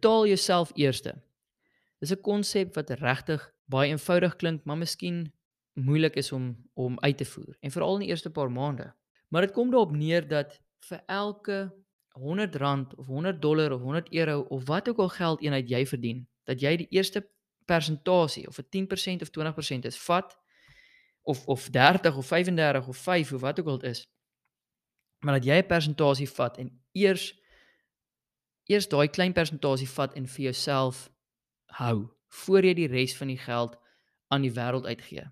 jouself eerste. Dis 'n konsep wat regtig baie eenvoudig klink, maar miskien moeilik is om om uit te voer en veral in die eerste paar maande. Maar dit kom daarop neer dat vir elke 100 rand of 100 dollar of 100 euro of wat ook al geld eenheid jy verdien, dat jy die eerste persentasie of 'n 10% of 20% is vat of of 30 of 35 of 5 of wat ook al dit is. Maar dat jy 'n persentasie vat en eers eers daai klein persentasie vat en vir jouself hou voor jy die res van die geld aan die wêreld uitgee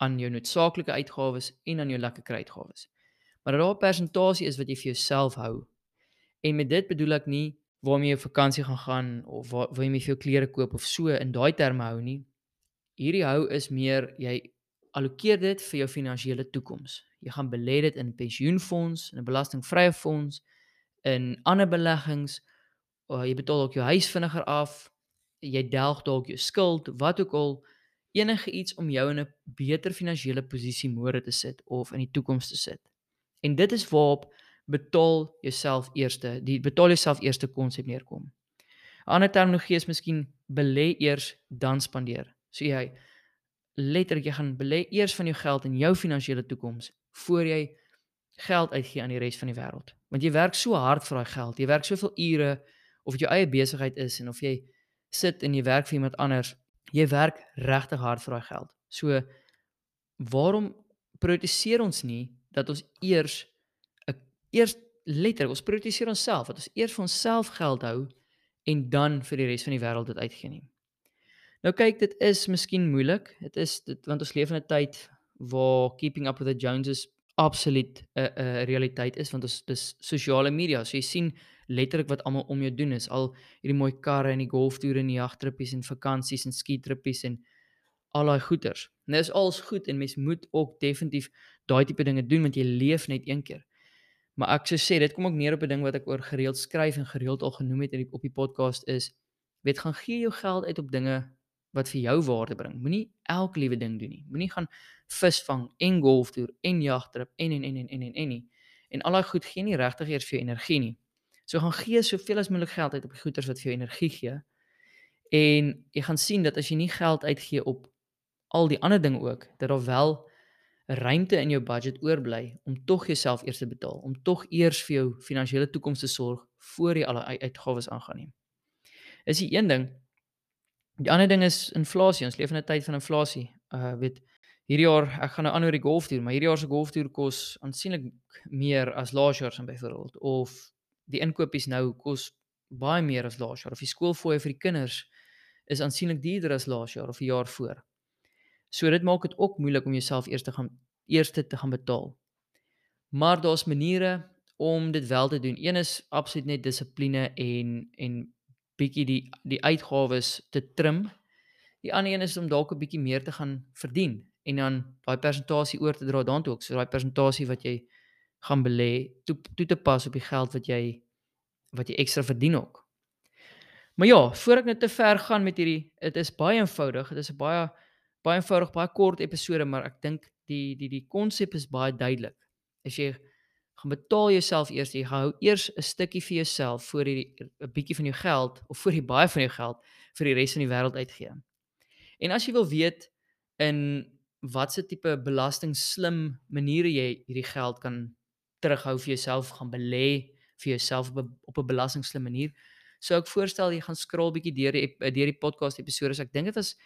aan jou noodsaaklike uitgawes en aan jou lekker kry uitgawes. Maar dat daar 'n persentasie is wat jy vir jouself hou. En met dit bedoel ek nie waarmee jy op vakansie gaan gaan of waar waar jy mee vir jou klere koop of so in daai terme hou nie. Hierdie hou is meer jy allokeer dit vir jou finansiële toekoms. Jy gaan belê dit in 'n pensioenfonds, in 'n belastingvrye fonds, in ander beleggings. Uh, jy betaal ook jou huis vinniger af. Jy delg dalk jou skuld, wat ook al enige iets om jou in 'n beter finansiële posisie môre te sit of in die toekoms te sit. En dit is waarop betaal jouself eerste, die betaal jouself eerste konsep neerkom. 'n Ander terminologie is miskien belê eers dan spandeer. So jy letterlik jy gaan belê eers van jou geld in jou finansiële toekoms voor jy geld uitgee aan die res van die wêreld. Want jy werk so hard vir daai geld. Jy werk soveel ure of dit jou eie besigheid is en of jy sit en jy werk vir iemand anders, jy werk regtig hard vir daai geld. So waarom prioritiseer ons nie dat ons eers eers letterlik ons prioritiseer onsself dat ons eers vir onsself geld hou en dan vir die res van die wêreld dit uitgee nie. Nou kyk, dit is miskien moeilik. Dit is dit want ons leef in 'n tyd waar keeping up with the Joneses absoluut 'n 'n realiteit is want ons dis sosiale media. So jy sien letterlik wat almal om jou doen is al hierdie mooi karre en die golftoere en die jagtrippies en vakansies en skitrippies en al daai goeters. Dit is alles goed en mens moet ook definitief daai tipe dinge doen want jy leef net een keer. Maar ek sou sê dit kom ook neer op 'n ding wat ek oor gereeld skryf en gereeld al genoem het in die op die podcast is weet gaan gee jou geld uit op dinge wat vir jou waarde bring. Moenie elke liewe ding doen nie. Moenie gaan visvang en golftoer en jagtrip en en en en en en en nie. En al daai goed gee nie regtig eers vir jou energie nie. So gaan gee soveel as moontlik geld uit op die goederes wat vir jou energie gee. En jy gaan sien dat as jy nie geld uitgee op al die ander dinge ook, dat daar wel ruimte in jou budget oorbly om tog jouself eers te betaal, om tog eers vir jou finansiële toekoms te sorg voor jy alle uitgawes aangaan nie. Is die een ding. Die ander ding is inflasie. Ons leef in 'n tyd van inflasie. Uh weet hierdie jaar, ek gaan nou aan oor die golftoer, maar hierdie jaar se golftoer kos aansienlik meer as laas jaar se byvoorbeeld of die inkopies nou kos baie meer as laas jaar of die skoolfooie vir die kinders is aansienlik duurder as laas jaar of die jaar voor. So dit maak dit ook moeilik om jouself eers te gaan eerste te gaan betaal. Maar daar's maniere om dit wel te doen. Een is absoluut net dissipline en en bietjie die die uitgawes te trim. Die ander een is om dalk 'n bietjie meer te gaan verdien en dan daai persentasie oor te dra daartoe ook. So daai persentasie wat jy gaan belê toe toe te pas op die geld wat jy wat jy ekstra verdien ook. Maar ja, voor ek net nou te ver gaan met hierdie, dit is baie eenvoudig. Dit is 'n baie baie eenvoudig, baie kort episode, maar ek dink die die die konsep is baie duidelik. As jy gaan betaal jouself eers, jy hou eers 'n stukkie vir jouself voor jy 'n bietjie van jou geld of voor jy baie van jou geld vir die res van die wêreld uitgee. En as jy wil weet in watse tipe belasting slim maniere jy hierdie geld kan terughou vir jouself gaan belê vir jouself op 'n belastingslim manier. So ek voorstel jy gaan scroll bietjie deur die deur die podcast episode. So ek dink dit was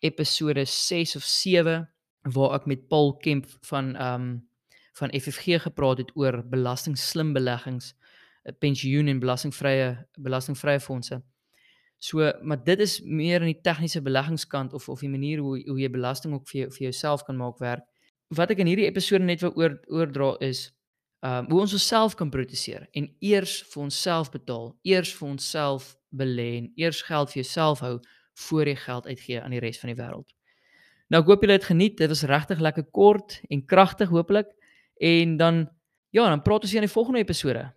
episode 6 of 7 waar ek met Paul Kemp van ehm um, van FFG gepraat het oor belastingslim beleggings, eh, pensioen en belastingvrye belastingvrye fondse. So, maar dit is meer in die tegniese beleggingskant of of die manier hoe hoe jy belasting ook vir jou, vir jouself kan maak werk. Wat ek in hierdie episode net wil oor oordra is ehm um, hoe ons onsself kan proteseer en eers vir onsself betaal, eers vir onsself belê en eers geld vir jouself hou voor jy geld uitgee aan die res van die wêreld. Nou ek hoop julle het geniet. Dit was regtig lekker kort en kragtig hopelik. En dan ja, dan praat ons in die volgende episode.